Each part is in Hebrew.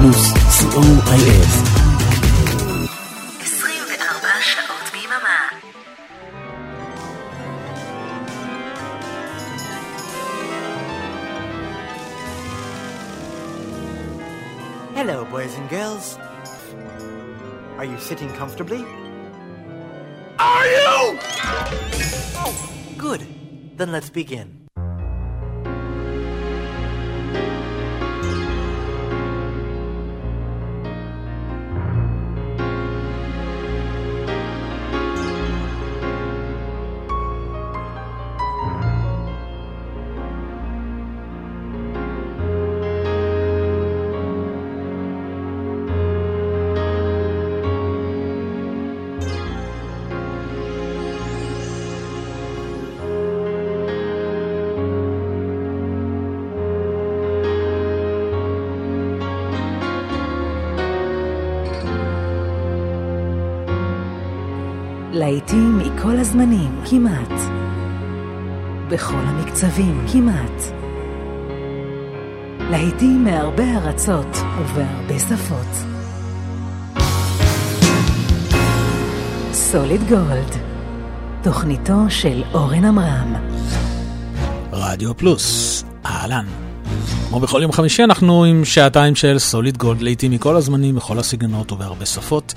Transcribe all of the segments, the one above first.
פלוס, co.il 24 שעות ביממה. Hello, boys and girls. Are you sitting comfortably? Are you? Oh, good. Then let's begin. הזמנים, כמעט. בכל המקצבים, כמעט. להיטים מהרבה ארצות ובהרבה שפות. סוליד גולד, תוכניתו של אורן עמרם. רדיו פלוס, אהלן. כמו בכל יום חמישי אנחנו עם שעתיים של סוליד גולד, לעיתים מכל הזמנים, בכל הסגנונות ובהרבה שפות.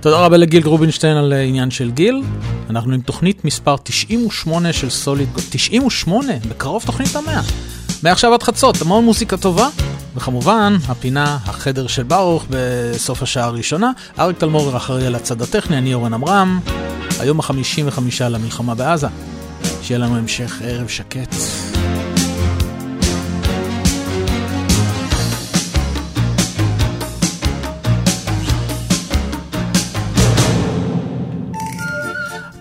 תודה רבה לגיל גרובינשטיין על עניין של גיל. אנחנו עם תוכנית מספר 98 של סוליד גולד, 98, בקרוב תוכנית המאה. מעכשיו עד חצות, המון מוזיקה טובה, וכמובן, הפינה, החדר של ברוך בסוף השעה הראשונה. אריק תלמור אחראי על הצד הטכני, אני אורן עמרם. היום החמישים וחמישה למלחמה בעזה. שיהיה לנו המשך ערב שקט.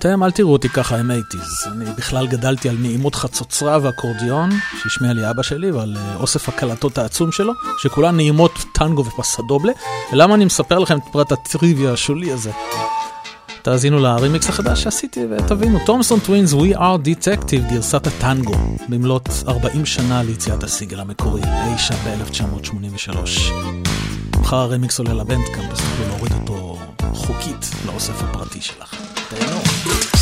אתם אל תראו אותי ככה עם eighties. אני בכלל גדלתי על נעימות חצוצרה ואקורדיון, שהשמיע לי אבא שלי, ועל אה, אוסף הקלטות העצום שלו, שכולן נעימות טנגו ופסדובלה. ולמה אני מספר לכם את פרט הטריוויה השולי הזה? תאזינו לרימיקס החדש שעשיתי ותבינו, Thompson Twins We are Detective, גרסת הטנגו, במלאת 40 שנה ליציאת הסינגל המקורי, אי שם ב-1983. מחר הרימיקס עולה לבנדקאמפ, אז תוכלו להוריד אותו חוקית לאוסף הפרטי שלכם. תהנו.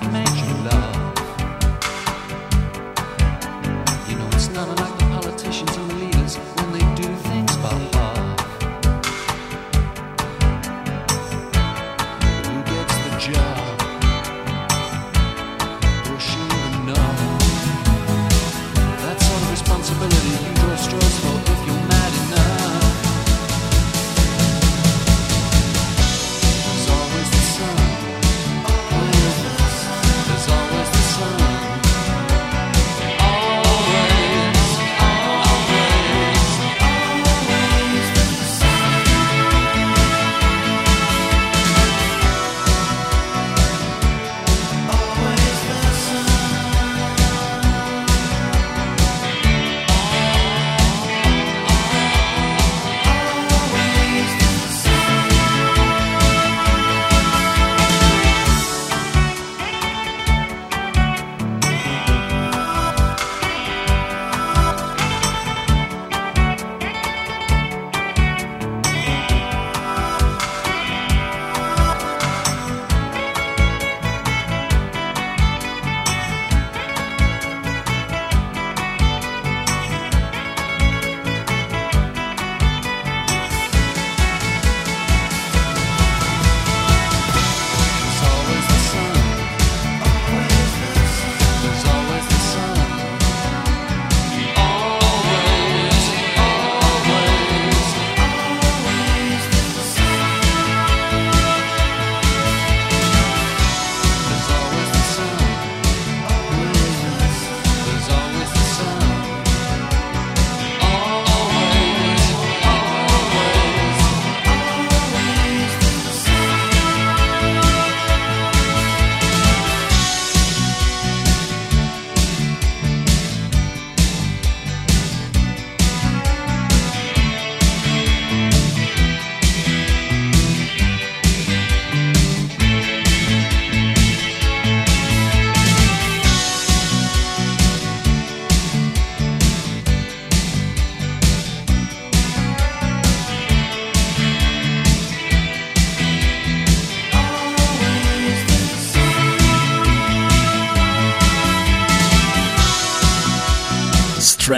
that man.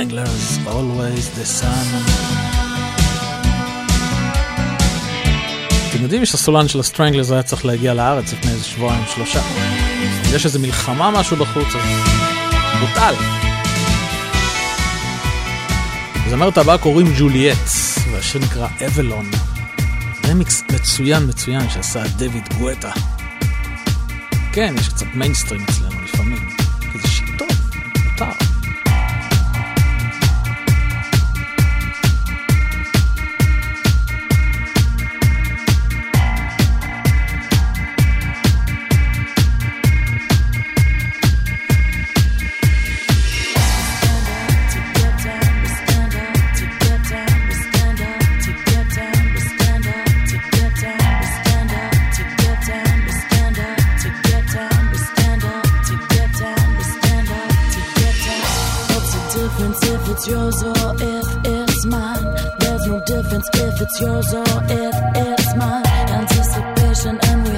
Stranglers, Always the Sun. אתם יודעים שהסולן של ה Stranglers היה צריך להגיע לארץ לפני איזה שבועיים שלושה. יש איזה מלחמה משהו בחוץ, אז בוטל. לזמרת הבאה קוראים ג'וליאט, והשיר נקרא אבלון. רמיקס מצוין מצוין שעשה דויד גואטה. כן, יש קצת מיינסטרים אצלנו. difference if it's yours or if it's mine. Anticipation and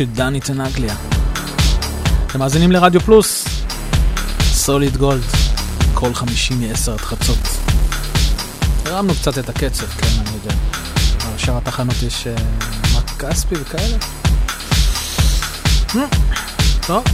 של דני טנגליה. אתם מאזינים לרדיו פלוס, סוליד גולד, כל חמישי מ-10 עד חצות. הרמנו קצת את הקצב, כן, אני יודע. בשאר התחנות יש uh, מק כספי וכאלה. טוב.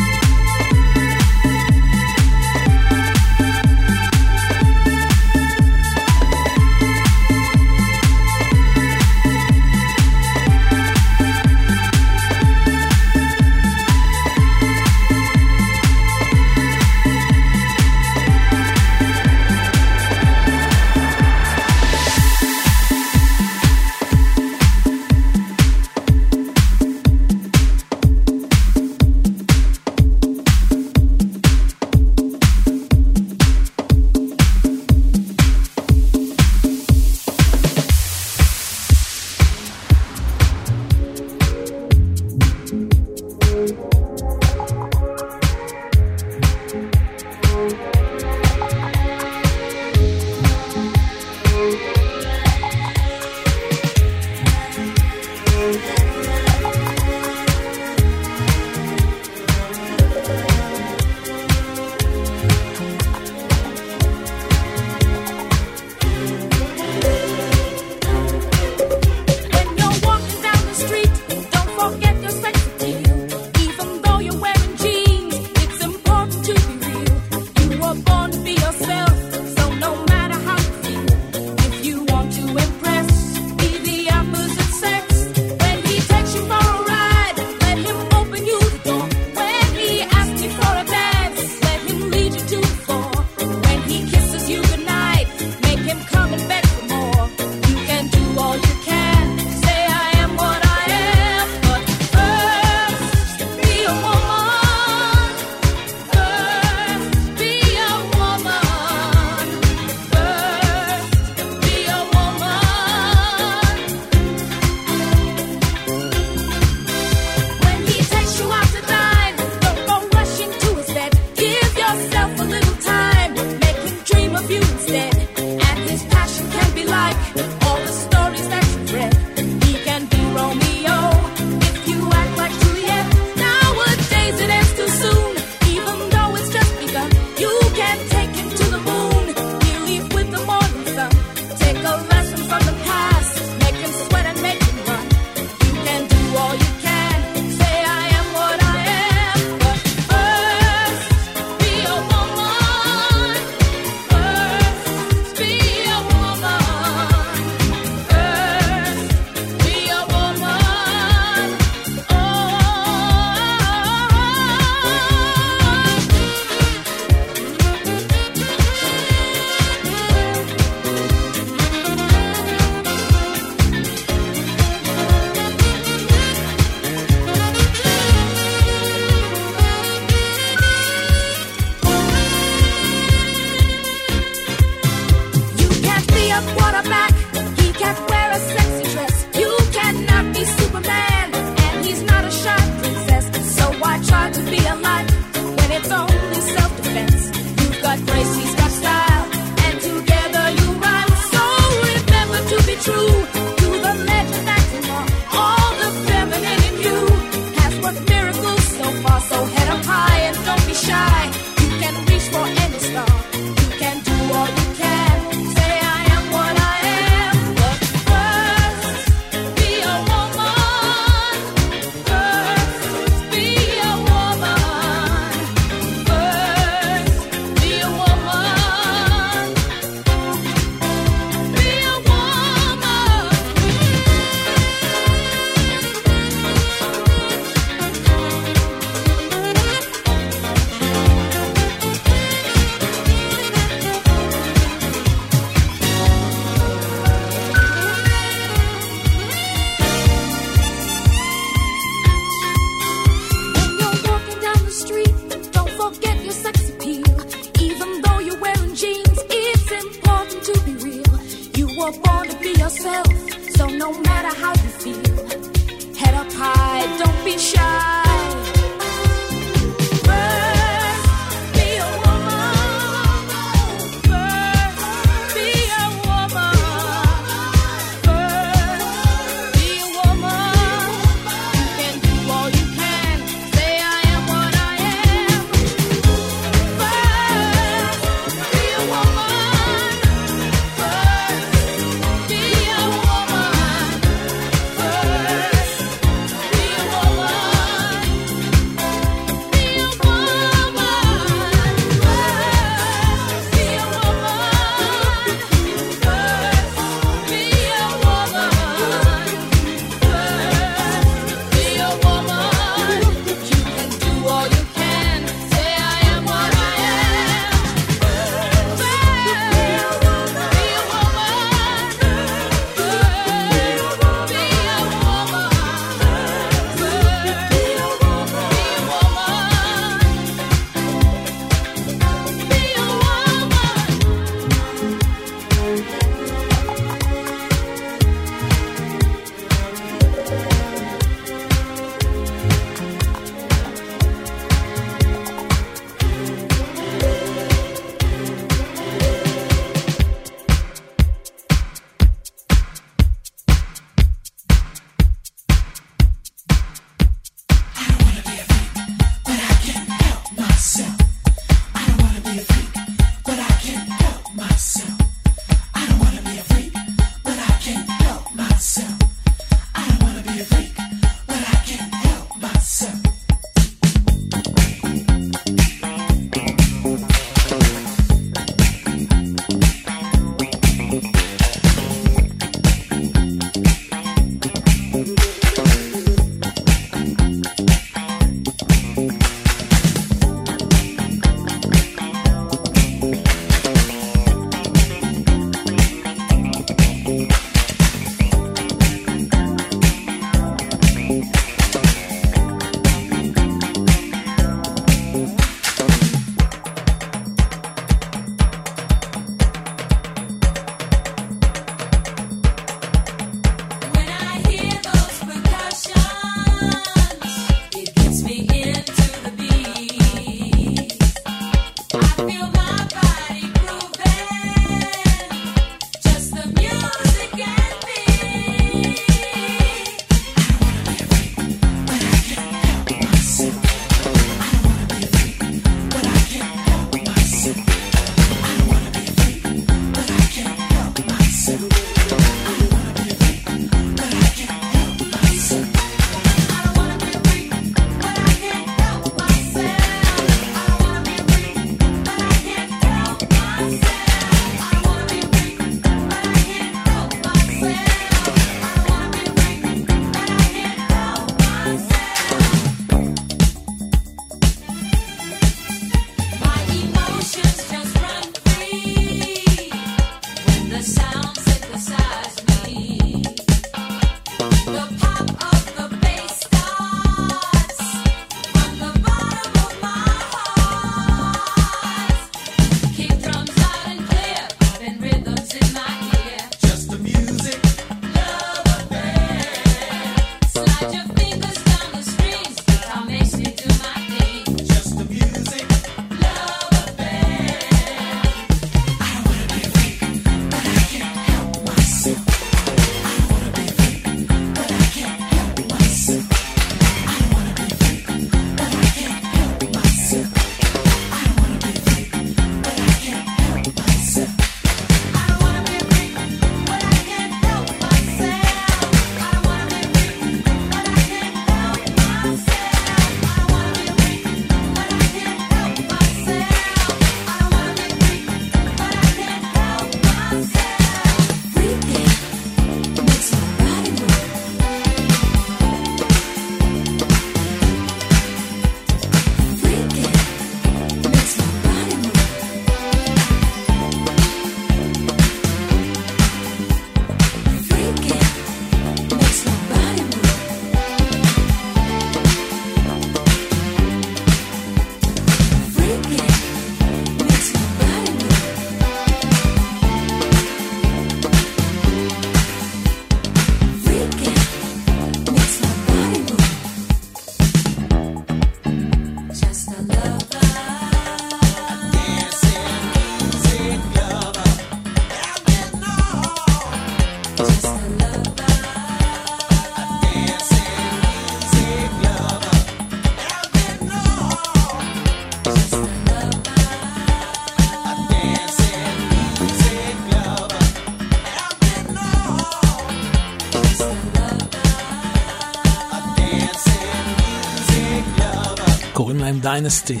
Dynasty.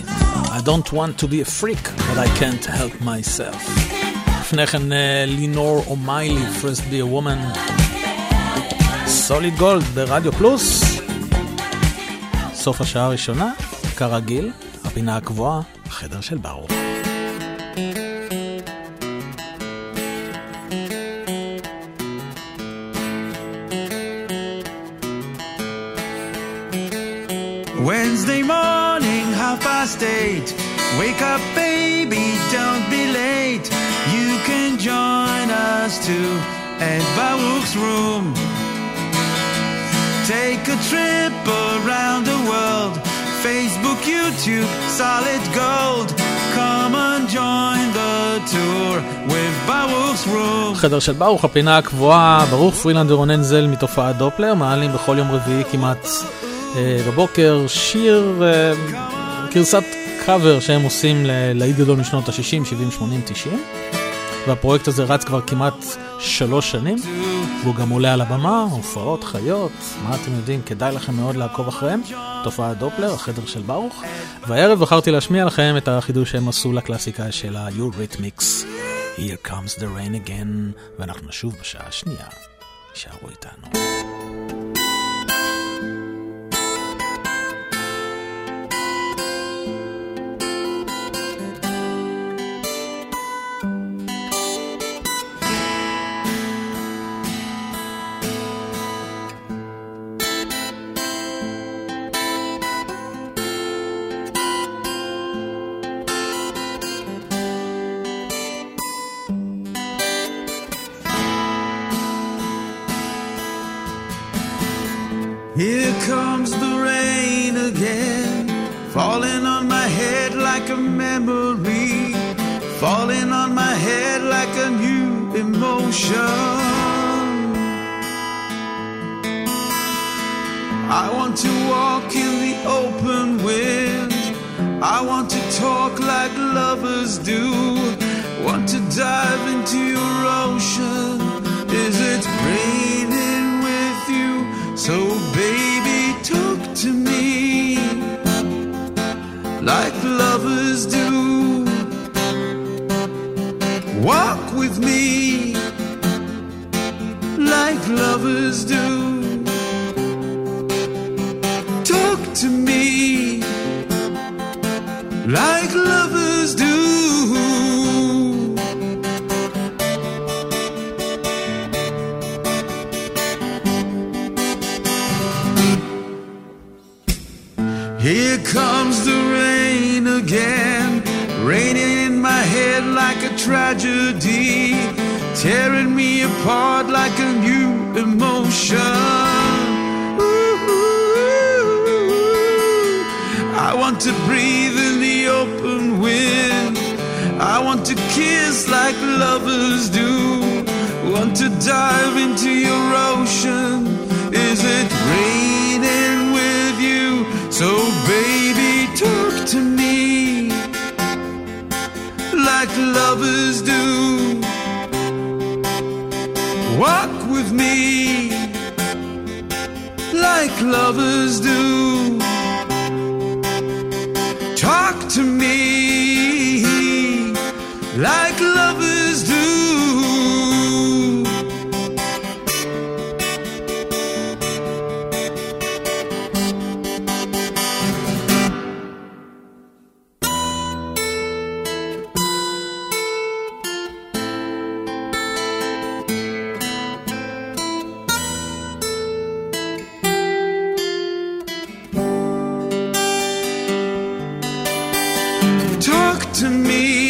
I don't want to be a freak, but I can't help myself. לפני כן לינור אומיילי, first be a woman. סוליד גולד ברדיו פלוס. סוף השעה הראשונה, כרגיל, הפינה הקבועה, החדר של ברוך. state. Wake up, baby, don't be late. You can join us too at Baruch's room. Take a trip around the world. Facebook, YouTube, solid gold. Come and join the tour with Baruch's room. חדר של ברוך, הפינה הקבועה, ברוך פרילנד ורונן זל מתופעת דופלר, מעלים בכל יום רביעי כמעט אה, בבוקר שיר אה, גרסת קאבר שהם עושים ללהיט גדול משנות ה-60, 70, 80, 90. והפרויקט הזה רץ כבר כמעט שלוש שנים, והוא גם עולה על הבמה, הופעות, חיות, מה אתם יודעים, כדאי לכם מאוד לעקוב אחריהם. תופעת דופלר, החדר של ברוך. והערב בחרתי להשמיע לכם את החידוש שהם עשו לקלאסיקה של ה-Eurythmics, Here Comes the Rain Again, ואנחנו נשוב בשעה השנייה. יישארו איתנו. others do. Want to die tearing me apart like a new emotion. Ooh, I want to breathe in the open wind. I want to kiss like lovers do. Want to dive into your ocean. Is it raining with you? So, like lovers do. Walk with me like lovers do. To me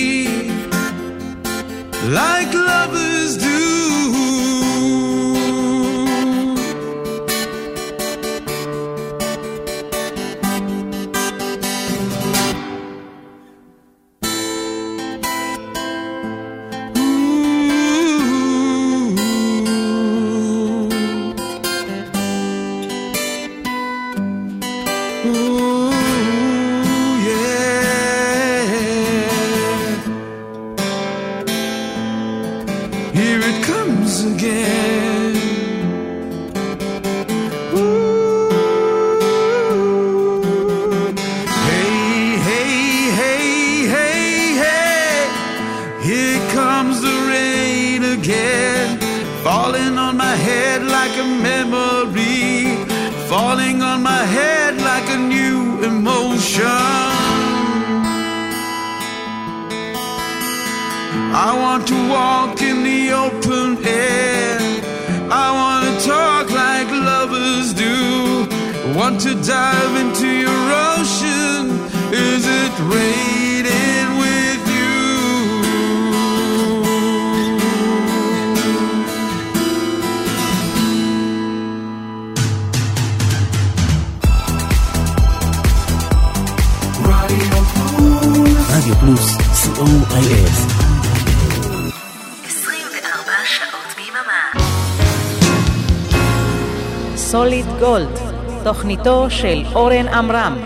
תוכניתו של אורן עמרם.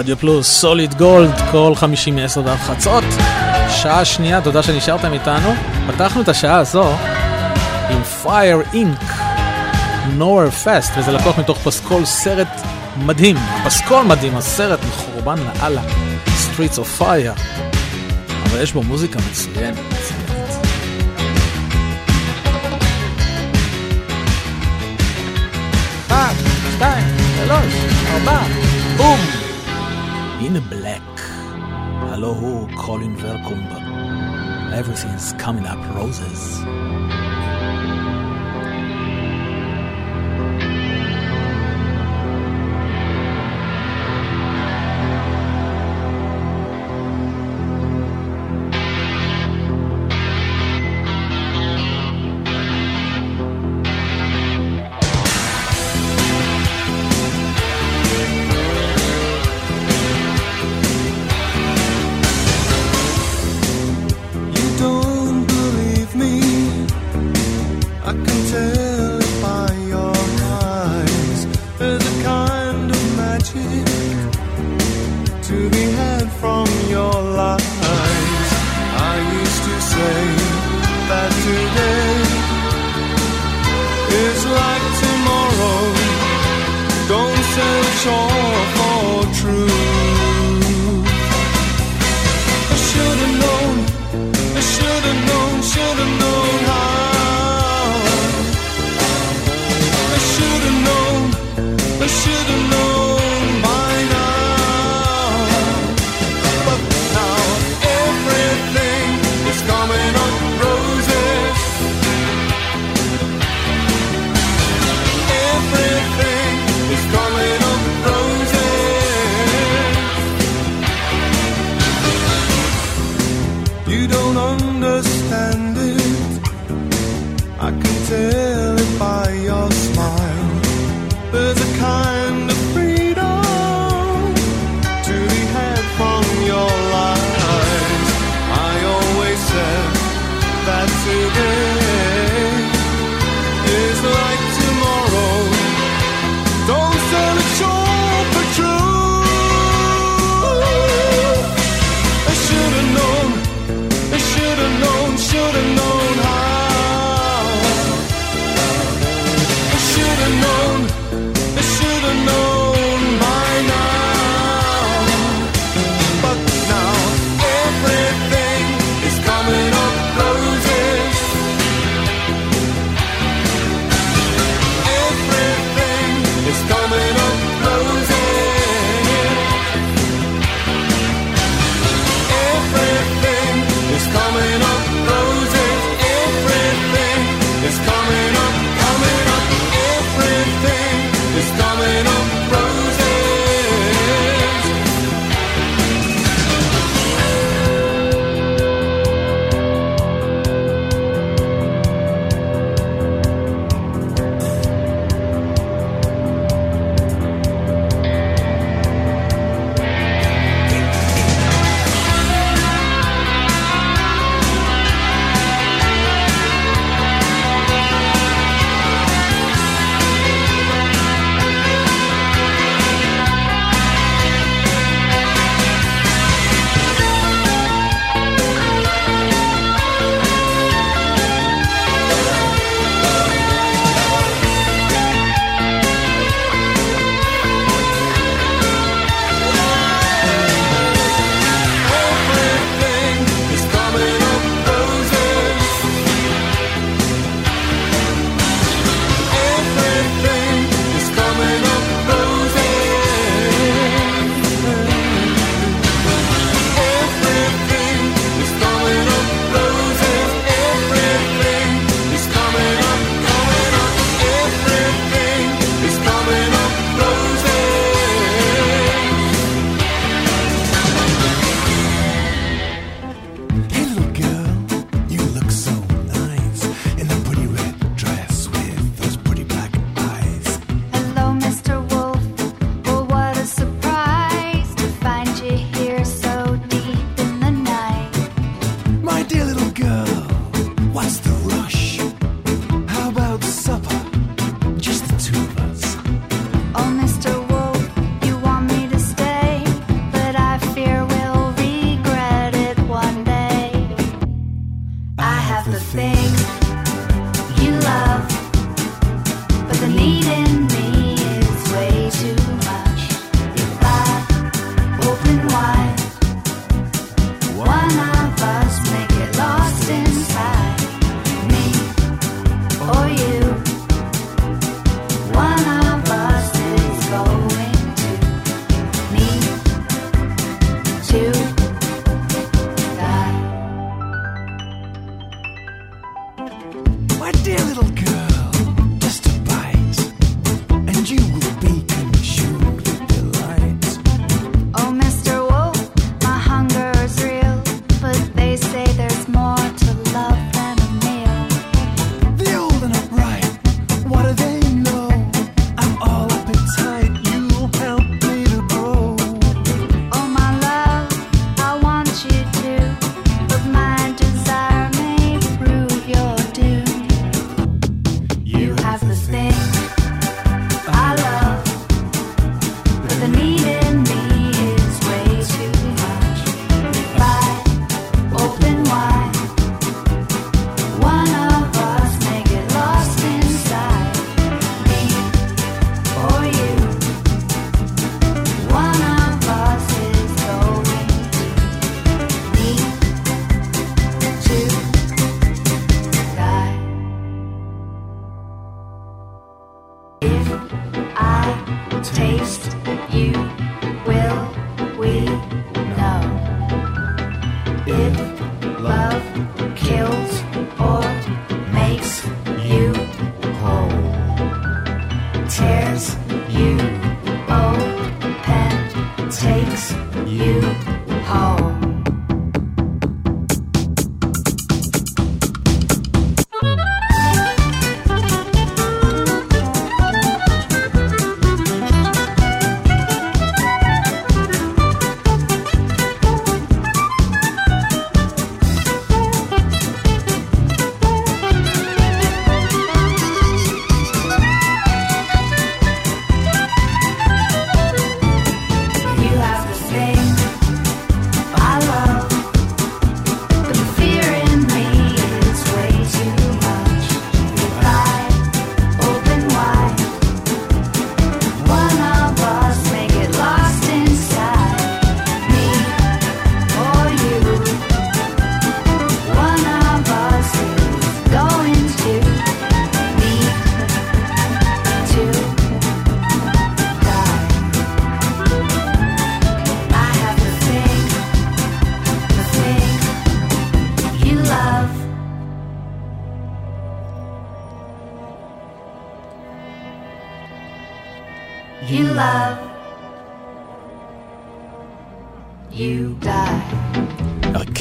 רדיו פלוס, סוליד גולד, כל חמישים מעשר דף חצות. שעה שנייה, תודה שנשארתם איתנו. פתחנו את השעה הזו עם Fire אינק, נוער פסט, וזה לקוח מתוך פסקול סרט מדהים. פסקול מדהים, הסרט מחורבן לאללה, Streets of Fire. אבל יש בו מוזיקה מצוינת. שתיים, שלוש, ארבע, בום! in black. Hello, Colin, welcome. Everything's coming up roses.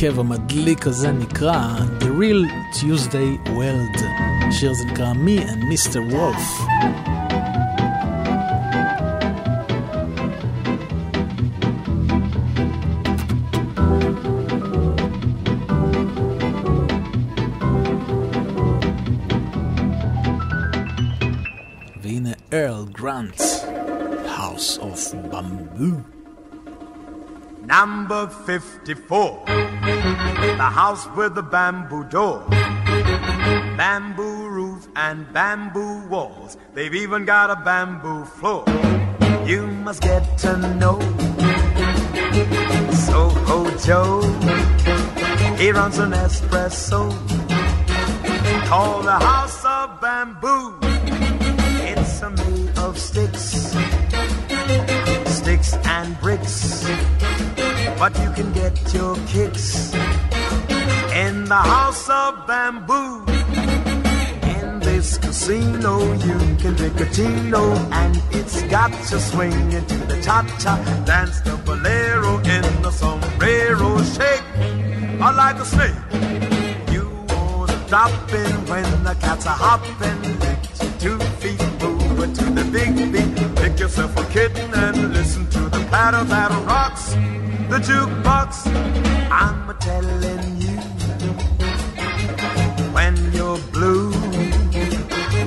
הרכב המדליק הזה נקרא The Real Tuesday World. השיר הזה נקרא Me and Mr. Wolf. והנה ארל גרנט, House of Bamboo. Number 54. The house with the bamboo door. Bamboo roof and bamboo walls. They've even got a bamboo floor. You must get to know Soho Joe. He runs an espresso called the House of Bamboo. It's a made of sticks, sticks and bricks but you can get your kicks in the house of bamboo. In this casino, you can drink a Tino, and it's got you swinging to the cha-cha, dance the bolero in the sombrero, shake or like a snake. You wanna drop in when the cats are hopping, your two feet, move it to the big beat, pick yourself a kitten and listen to the patter that rocks the jukebox. I'm a telling you, when you're blue,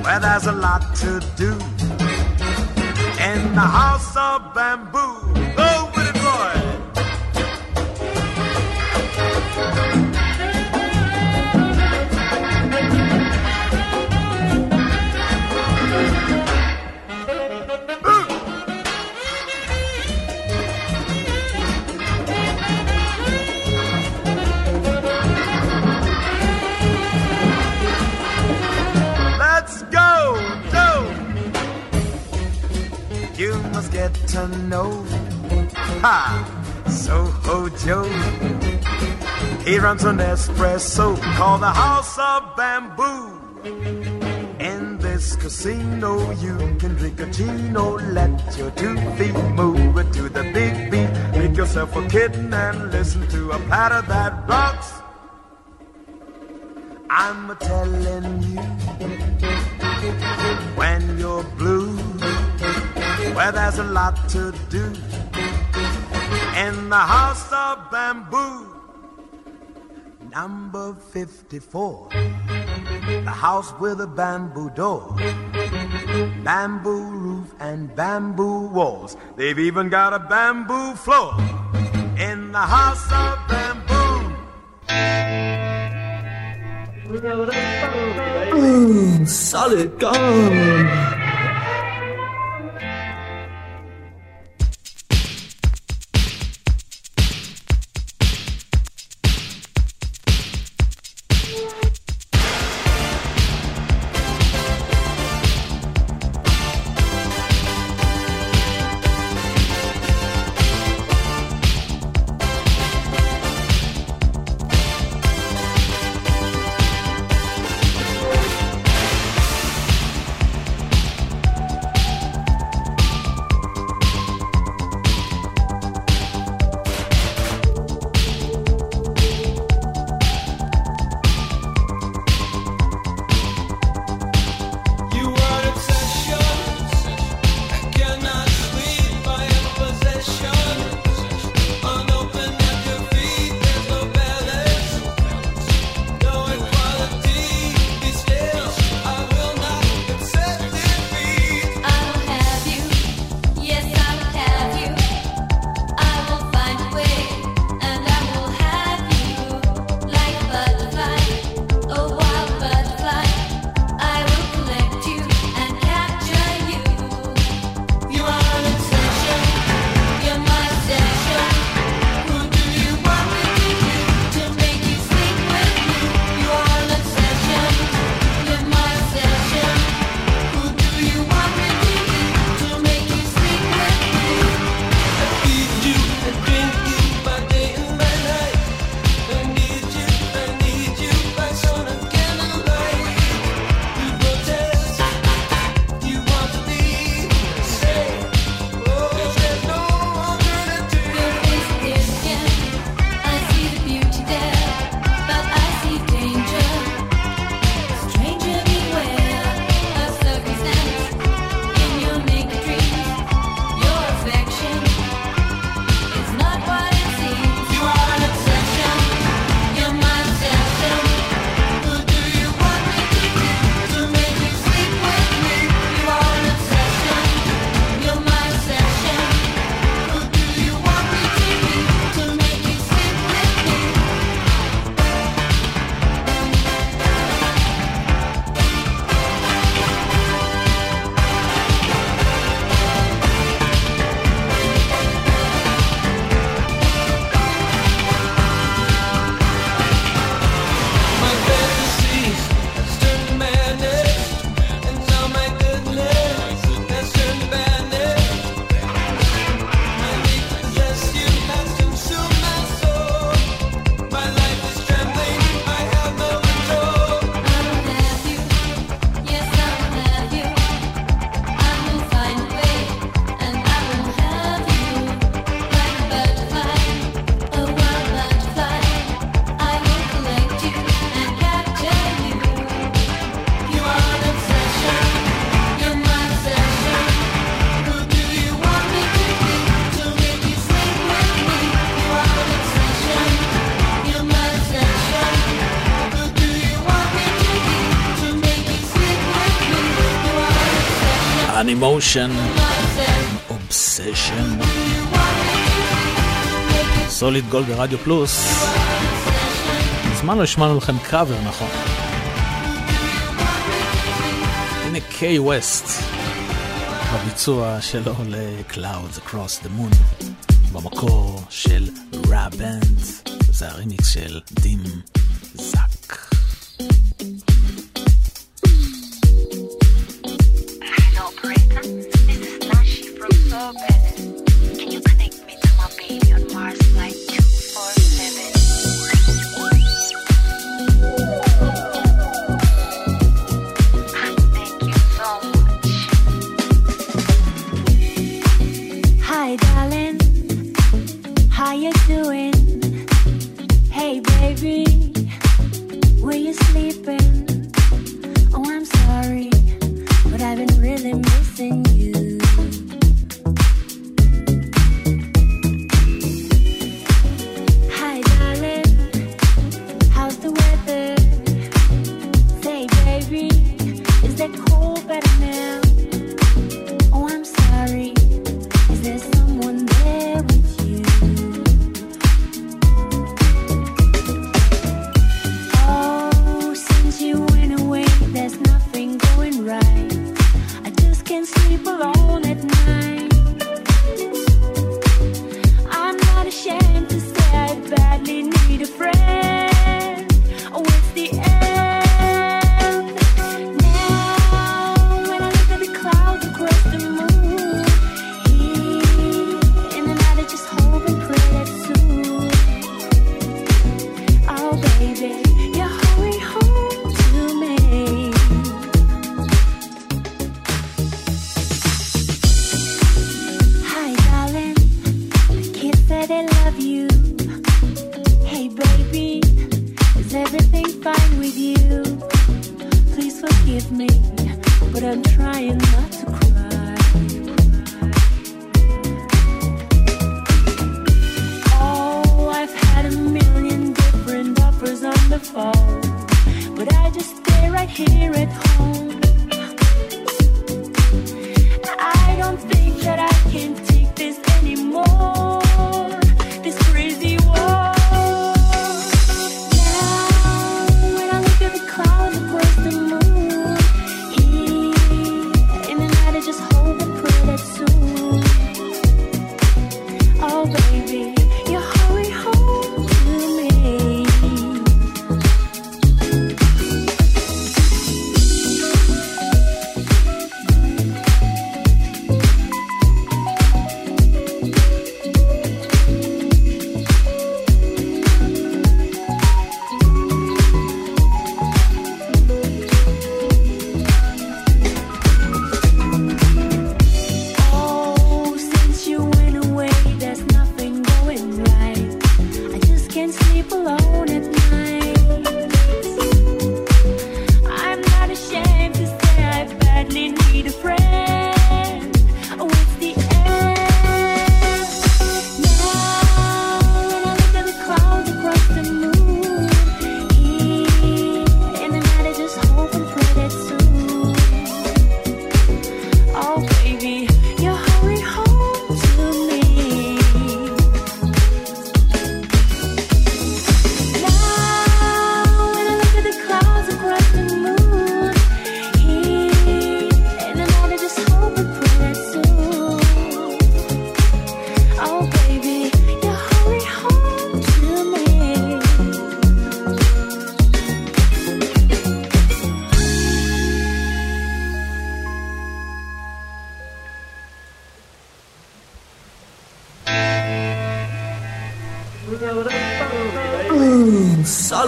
where there's a lot to do, in the house of bamboo. Must get to know. Ha! Soho Joe. He runs an espresso called the House of Bamboo. In this casino, you can drink a chino, let your two feet move to the big beat. Make yourself a kitten and listen to a platter that rocks. I'm telling you, when you're blue, where there's a lot to do, in the house of bamboo, number 54, the house with a bamboo door, bamboo roof and bamboo walls. They've even got a bamboo floor in the house of bamboo. Mm, solid gold. Animotion, Obsession. סוליד גולד ברדיו פלוס. מזמן לא השמענו לכם קאבר, נכון? הנה קיי ווסט, בביצוע שלו ל-Clouds Across the Moon, במקור של RAH Band, זה הרימיקס של Dim Zach.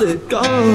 let it go.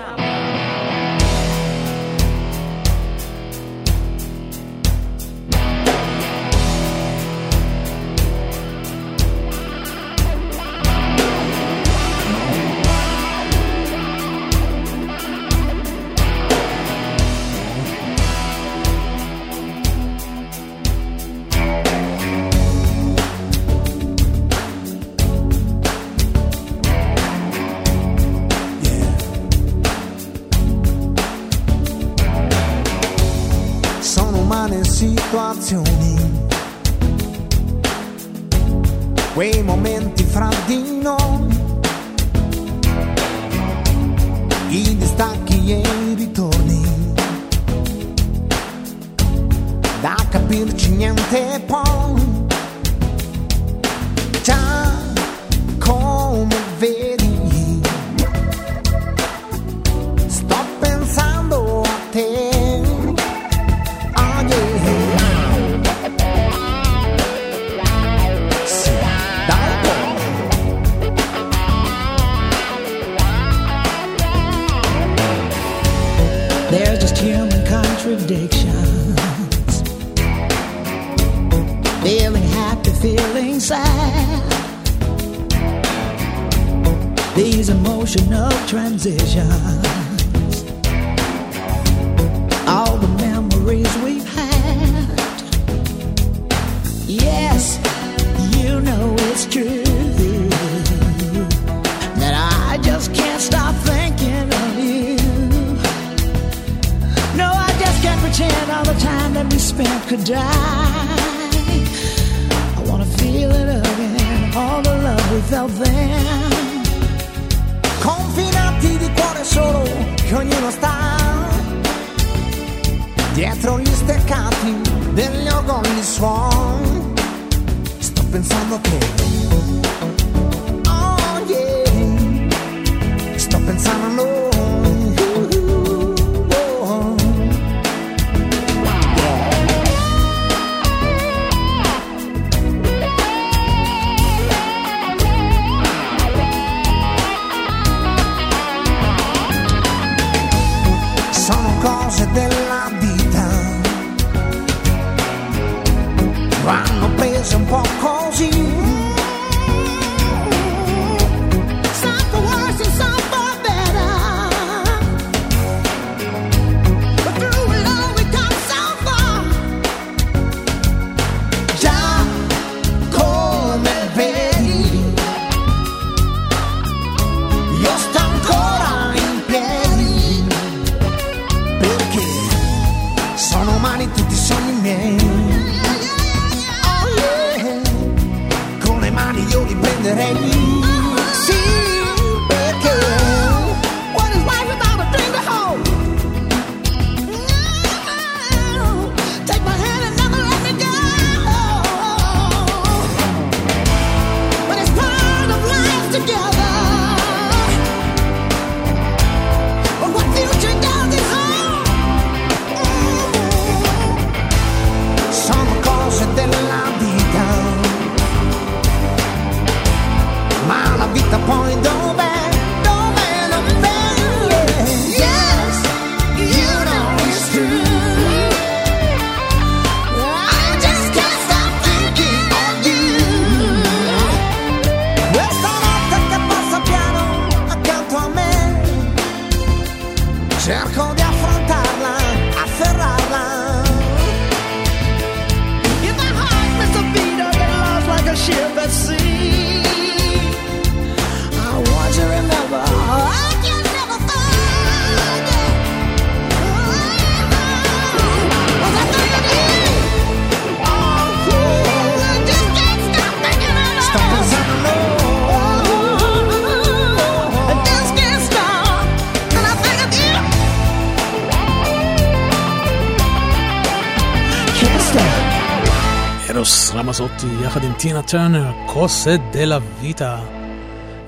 transitions. All the memories we've had. Yes, you know it's true that I just can't stop thinking of you. No, I just can't pretend all the time that we spent could die. I wanna feel it again, all the love we felt then. parti di cuore solo che ognuno sta dietro gli steccati degli organi suon. Sto pensando che טינה טרנר, Cose della vita.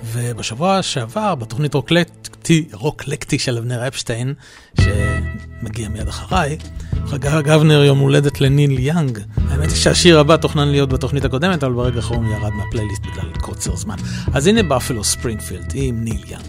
ובשבוע שעבר, בתוכנית רוקלקטי, רוקלקטי של אבנר אפשטיין, שמגיע מיד אחריי, חגג אבנר יום הולדת לניל יאנג. האמת היא שהשיר הבא תוכנן להיות בתוכנית הקודמת, אבל ברגע האחרון ירד מהפלייליסט בגלל קוצר זמן. אז הנה Buffalo Springfield עם ניל יאנג.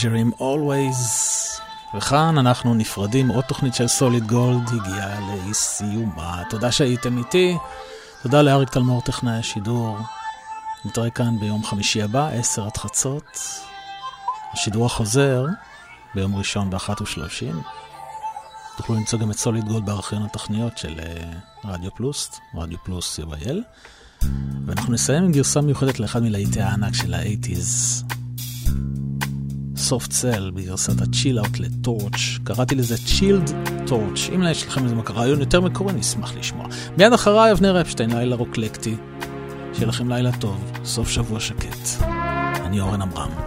פיג'רים Always. וכאן אנחנו נפרדים, עוד תוכנית של סוליד גולד הגיעה לסיומה. תודה שהייתם איתי, תודה לאריק תלמור טכנאי השידור. נתראה כאן ביום חמישי הבא, עשר עד חצות. השידור החוזר ביום ראשון באחת ושלושים. תוכלו למצוא גם את סוליד גולד בארכיון התוכניות של אה, רדיו פלוס, רדיו פלוס יבייל. ואנחנו נסיים עם גרסה מיוחדת לאחד מלהיטי הענק של האייטיז. סופט סל בגרסת הצ'יל אאוט לטורץ', קראתי לזה צ'ילד טורץ'. אם יש לכם איזה רעיון יותר מקורי, נשמח לשמוע. מיד אחריי אבנר אפשטיין, לילה רוקלקטי. שיהיה לכם לילה טוב, סוף שבוע שקט. אני אורן עמרם.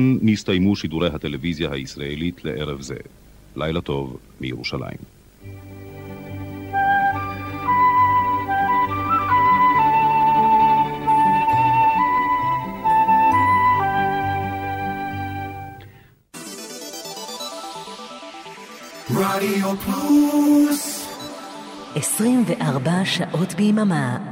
כאן נסתיימו שידורי הטלוויזיה הישראלית לערב זה. לילה טוב מירושלים. רדיו פלוס 24 שעות ביממה